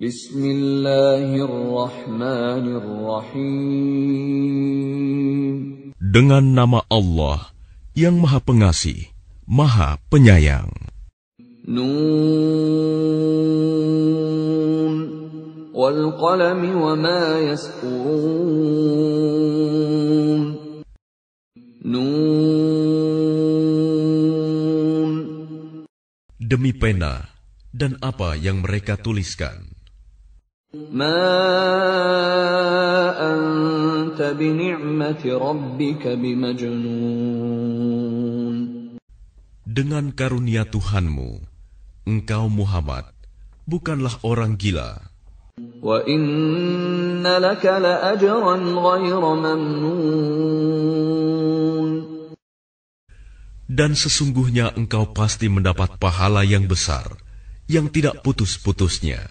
Bismillahirrahmanirrahim. Dengan nama Allah yang Maha Pengasih, Maha Penyayang. Nun wal qalami wa ma yasqurun. Nun Demi pena dan apa yang mereka tuliskan. ما أنت بنعمة ربك بمجنون Dengan karunia Tuhanmu, engkau Muhammad bukanlah orang gila. وإن لك لأجرا غير ممنون Dan sesungguhnya engkau pasti mendapat pahala yang besar, yang tidak putus-putusnya.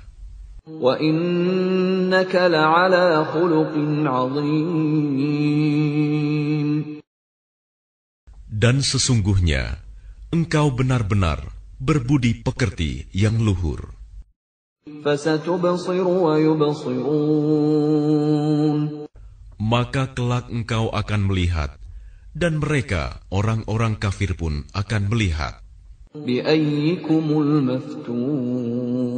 Dan sesungguhnya engkau benar-benar berbudi pekerti yang luhur. فستبصر ويبصرون Maka kelak engkau akan melihat, dan mereka, orang-orang kafir pun akan melihat. بأيكم المفتون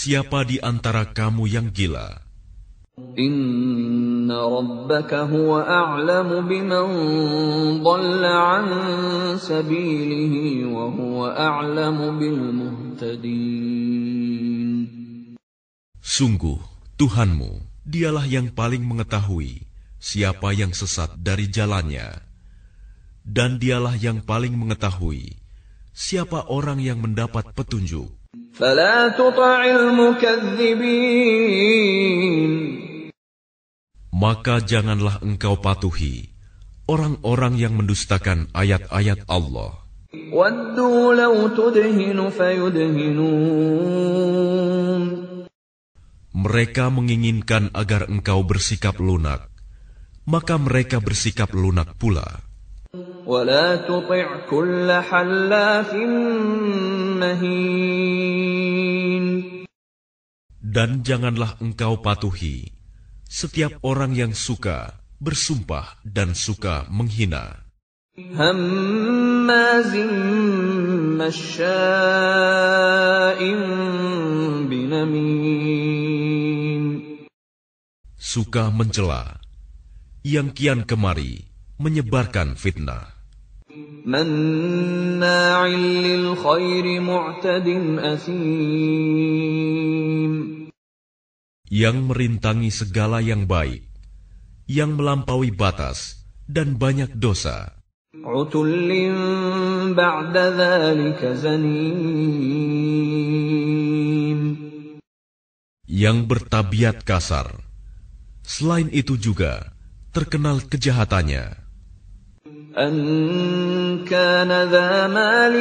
Siapa di antara kamu yang gila? Inna rabbaka huwa a'lamu an sabilihi wa bil muhtadin. Sungguh, Tuhanmu, dialah yang paling mengetahui siapa yang sesat dari jalannya. Dan dialah yang paling mengetahui siapa orang yang mendapat petunjuk. Maka janganlah engkau patuhi orang-orang yang mendustakan ayat-ayat Allah. Mereka menginginkan agar engkau bersikap lunak, maka mereka bersikap lunak pula. ولا تطع كل حلاف مهين Dan janganlah engkau patuhi setiap orang yang suka bersumpah dan suka menghina, هماز مشاء بنميم suka mencela, yang kian kemari menyebarkan fitnah. Yang merintangi segala yang baik, yang melampaui batas dan banyak dosa. Yang bertabiat kasar. Selain itu juga terkenal kejahatannya. أن كان ذا مال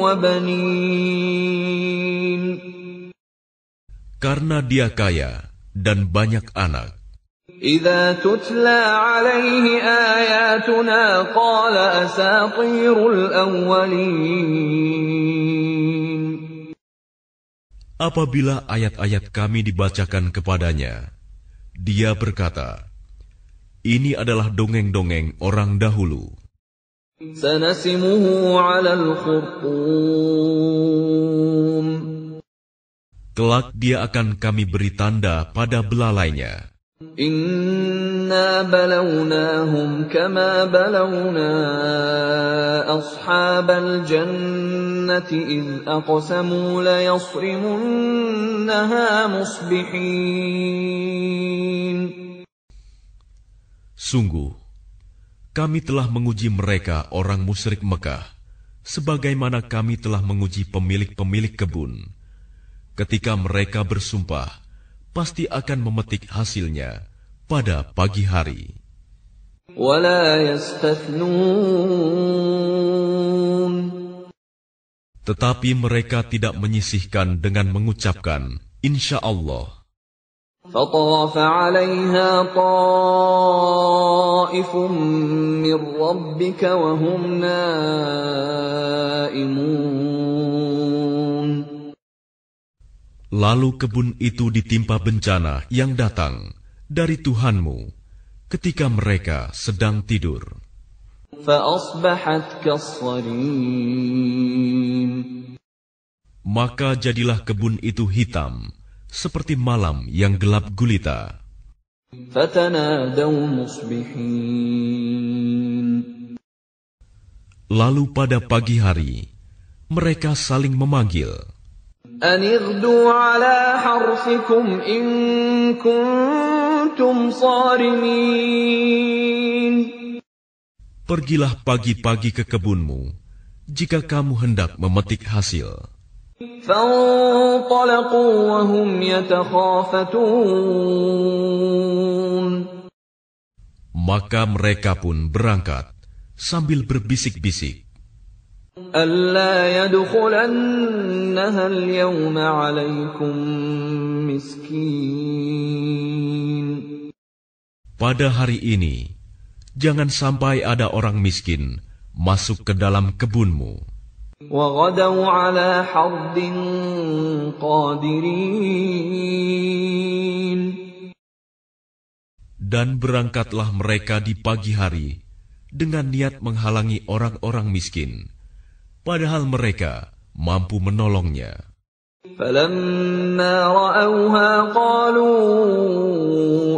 وبنين karena dia kaya dan banyak anak. إذا تتلى عليه آياتنا قال أساطير الأولين Apabila ayat-ayat kami dibacakan kepadanya, dia berkata, ini adalah dongeng-dongeng orang dahulu. Kelak dia akan kami beri tanda pada belalainya. Inna balawnahum kama balawna ashabal jannati id aqsamu la yasrimunnaha musbihin. Sungguh, kami telah menguji mereka orang musyrik Mekah, sebagaimana kami telah menguji pemilik-pemilik kebun. Ketika mereka bersumpah, pasti akan memetik hasilnya pada pagi hari. Tetapi mereka tidak menyisihkan dengan mengucapkan, Insya Allah. فطاف عليها طائف من ربك وهم نائمون Lalu kebun itu ditimpa bencana yang datang dari Tuhanmu ketika mereka sedang tidur. فأصبحت كالصريم Maka jadilah kebun itu hitam, seperti malam yang gelap gulita. Lalu pada pagi hari, mereka saling memanggil. Pergilah pagi-pagi ke kebunmu, jika kamu hendak memetik hasil. فانطلقوا وهم يتخافتون Maka mereka pun berangkat sambil berbisik-bisik. ألا يدخلنها اليوم عليكم مسكين Pada hari ini, jangan sampai ada orang miskin masuk ke dalam kebunmu. وغدوا على حرد قادرين Dan berangkatlah mereka di pagi hari dengan niat menghalangi orang-orang miskin, padahal mereka mampu menolongnya. فلما رأوها قالوا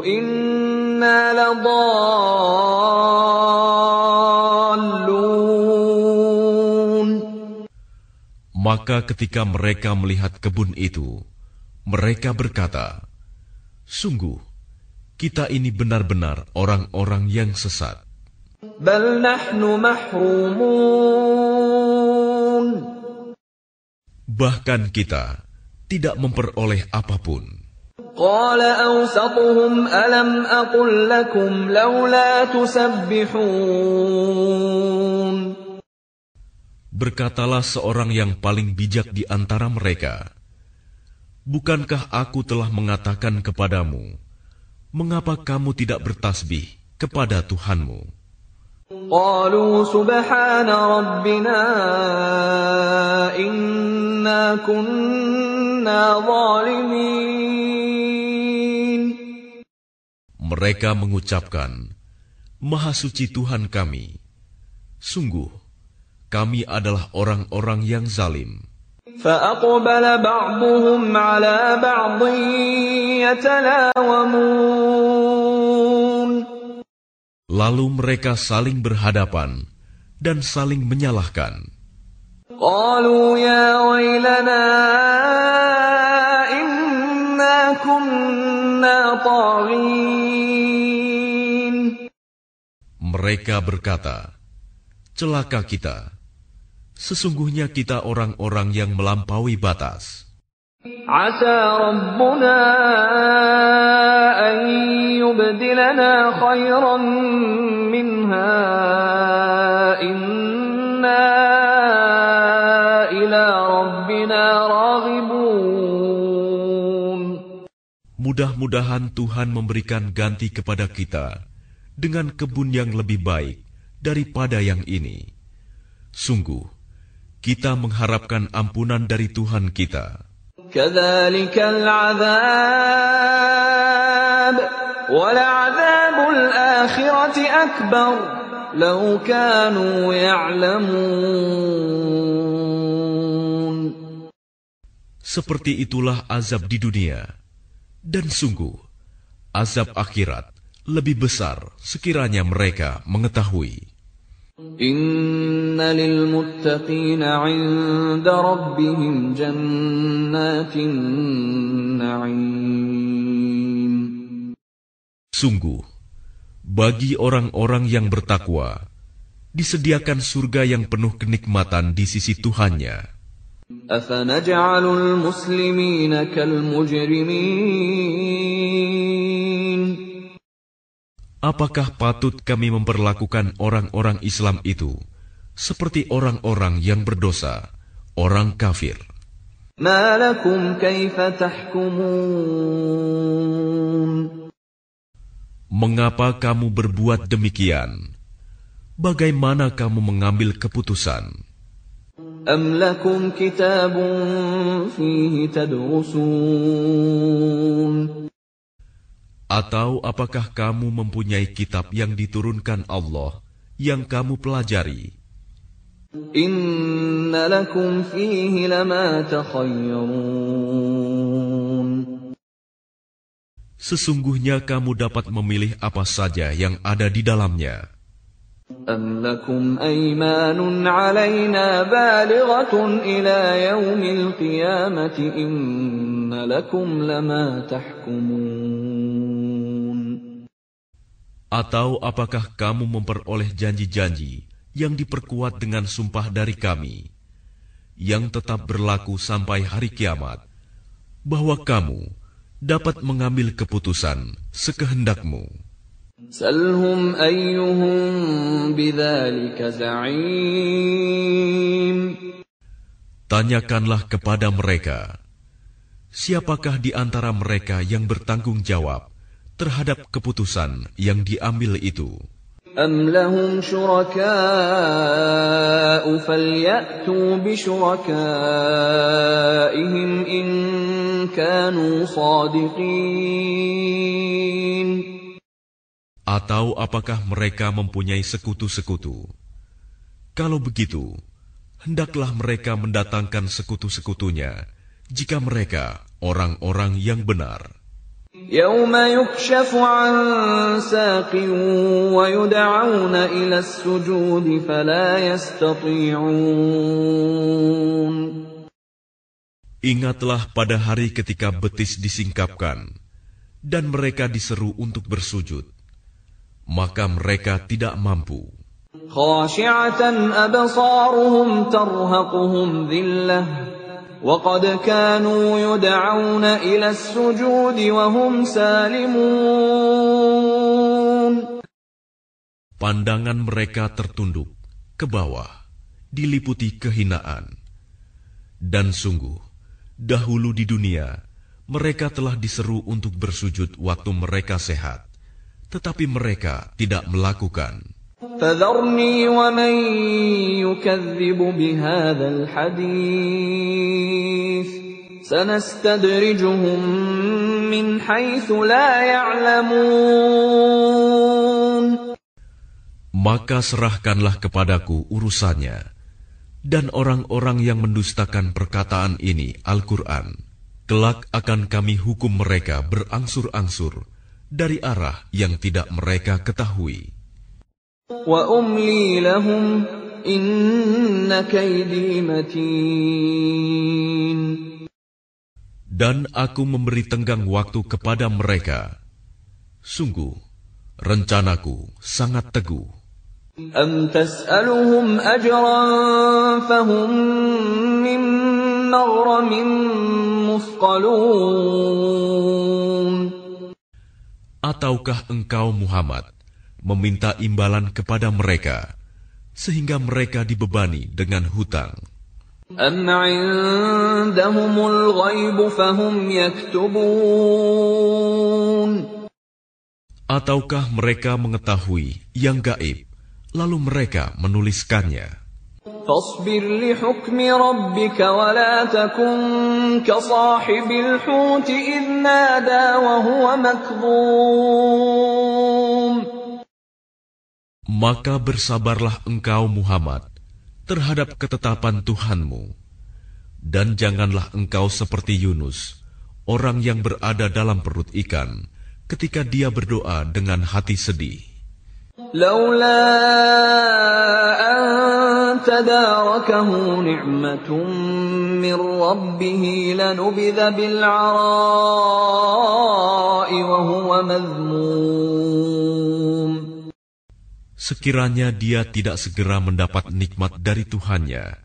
إنا لضالون Maka ketika mereka melihat kebun itu, mereka berkata, "Sungguh, kita ini benar-benar orang-orang yang sesat. بل نحن محرومون Bahkan kita tidak memperoleh apapun." قال أوسطهم ألم أقل لكم لولا تسبحون Berkatalah seorang yang paling bijak di antara mereka, "Bukankah aku telah mengatakan kepadamu, mengapa kamu tidak bertasbih kepada Tuhanmu?" قالوا سبحان ربنا إنا كنا ظالمين Mereka mengucapkan, "Maha suci Tuhan kami, sungguh kami adalah orang-orang yang zalim." فأقبل بعضهم على بعض يتلاومون Lalu mereka saling berhadapan dan saling menyalahkan. قالوا يا ويلنا إنا كنا طاغين Mereka berkata, "Celaka kita! Sesungguhnya kita orang-orang yang melampaui batas. Asa Rabbuna an khairan minha inna ila Rabbina raghibun. Mudah-mudahan Tuhan memberikan ganti kepada kita dengan kebun yang lebih baik daripada yang ini. Sungguh, kita mengharapkan ampunan dari Tuhan kita. Seperti itulah azab di dunia, dan sungguh azab akhirat lebih besar sekiranya mereka mengetahui. إن للمتقين عند ربهم جنات النعيم Sungguh, bagi orang-orang yang bertakwa, disediakan surga yang penuh kenikmatan di sisi Tuhannya. أفنجعل المسلمين كالمجرمين Apakah patut kami memperlakukan orang-orang Islam itu seperti orang-orang yang berdosa, orang kafir? ما لكم كيف تحكمون Mengapa kamu berbuat demikian? Bagaimana kamu mengambil keputusan? أم لكم كتاب فيه تدرسون Atau apakah kamu mempunyai kitab yang diturunkan Allah yang kamu pelajari? Inna lakum fihi lama takhayyarun. Sesungguhnya kamu dapat memilih apa saja yang ada di dalamnya. Am lakum aymanun alaina balighatun ila yaumil qiyamati inna lakum lama tahkumun. Atau apakah kamu memperoleh janji-janji yang diperkuat dengan sumpah dari kami, yang tetap berlaku sampai hari kiamat, bahwa kamu dapat mengambil keputusan sekehendakmu? Salhum ayyuhum za'im. Tanyakanlah kepada mereka, siapakah di antara mereka yang bertanggung jawab terhadap keputusan yang diambil itu? أم لهم شركاء فليأتوا بشركائهم إن كانوا صادقين Atau apakah mereka mempunyai sekutu-sekutu? Kalau begitu, hendaklah mereka mendatangkan sekutu-sekutunya jika mereka orang-orang yang benar. يوم يكشف عن ساق ويدعون إلى السجود فلا يستطيعون Ingatlah pada hari ketika betis disingkapkan dan mereka diseru untuk bersujud, maka mereka tidak mampu. خاشعة أبصارهم ترهقهم ذلة وقد كانوا يدعون إلى السجود وهم سالمون Pandangan mereka tertunduk ke bawah, diliputi kehinaan. Dan sungguh, dahulu di dunia, mereka telah diseru untuk bersujud waktu mereka sehat, tetapi mereka tidak melakukan. فذرني ومن يكذب بهذا الحديث سنستدرجهم من حيث لا يعلمون Maka serahkanlah kepadaku urusannya, dan orang-orang yang mendustakan perkataan ini, Al-Quran, kelak akan kami hukum mereka berangsur-angsur dari arah yang tidak mereka ketahui. وأملي لهم إن كيدي متين Dan aku memberi tenggang waktu kepada mereka. Sungguh, rencanaku sangat teguh. أم تسألهم أجرا فهم من مغرم مثقلون Ataukah engkau Muhammad meminta imbalan kepada mereka, sehingga mereka dibebani dengan hutang? أم عندهم الغيب فهم يكتبون Ataukah mereka mengetahui yang gaib, lalu mereka menuliskannya? فاصبر لحكم ربك ولا تكن كصاحب الحوت إذ نادى وهو مكظوم Maka bersabarlah engkau Muhammad terhadap ketetapan Tuhanmu. Dan janganlah engkau seperti Yunus, orang yang berada dalam perut ikan, ketika dia berdoa dengan hati sedih. لولا أن تداركه نعمة من ربه لنبذ بالعراء وهو مذموم Sekiranya dia tidak segera mendapat nikmat dari Tuhannya,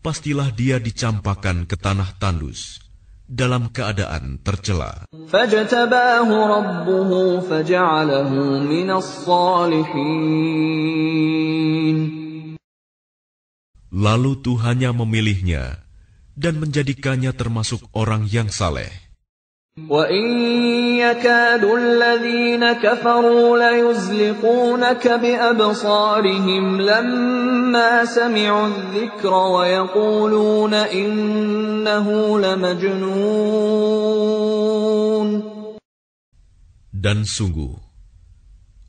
pastilah dia dicampakkan ke tanah tandus dalam keadaan tercela. Lalu Tuhannya memilihnya dan menjadikannya termasuk orang yang saleh. وَإِن يَكَادُ الَّذِينَ كَفَرُوا لَيُزْلِقُونَكَ بِأَبْصَارِهِمْ لَمَّا سَمِعُوا الذِّكْرَ وَيَقُولُونَ إِنَّهُ لَمَجْنُونٌ Dan sungguh,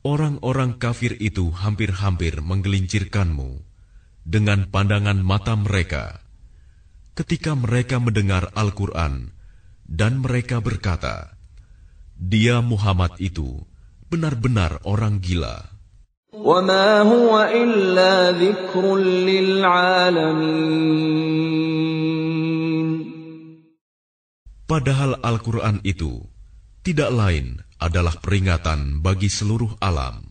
orang-orang kafir itu hampir-hampir menggelincirkanmu dengan pandangan mata mereka ketika mereka mendengar Al-Quran dan mereka berkata, Dia Muhammad itu benar-benar orang gila. Padahal Al-Quran itu tidak lain adalah peringatan bagi seluruh alam.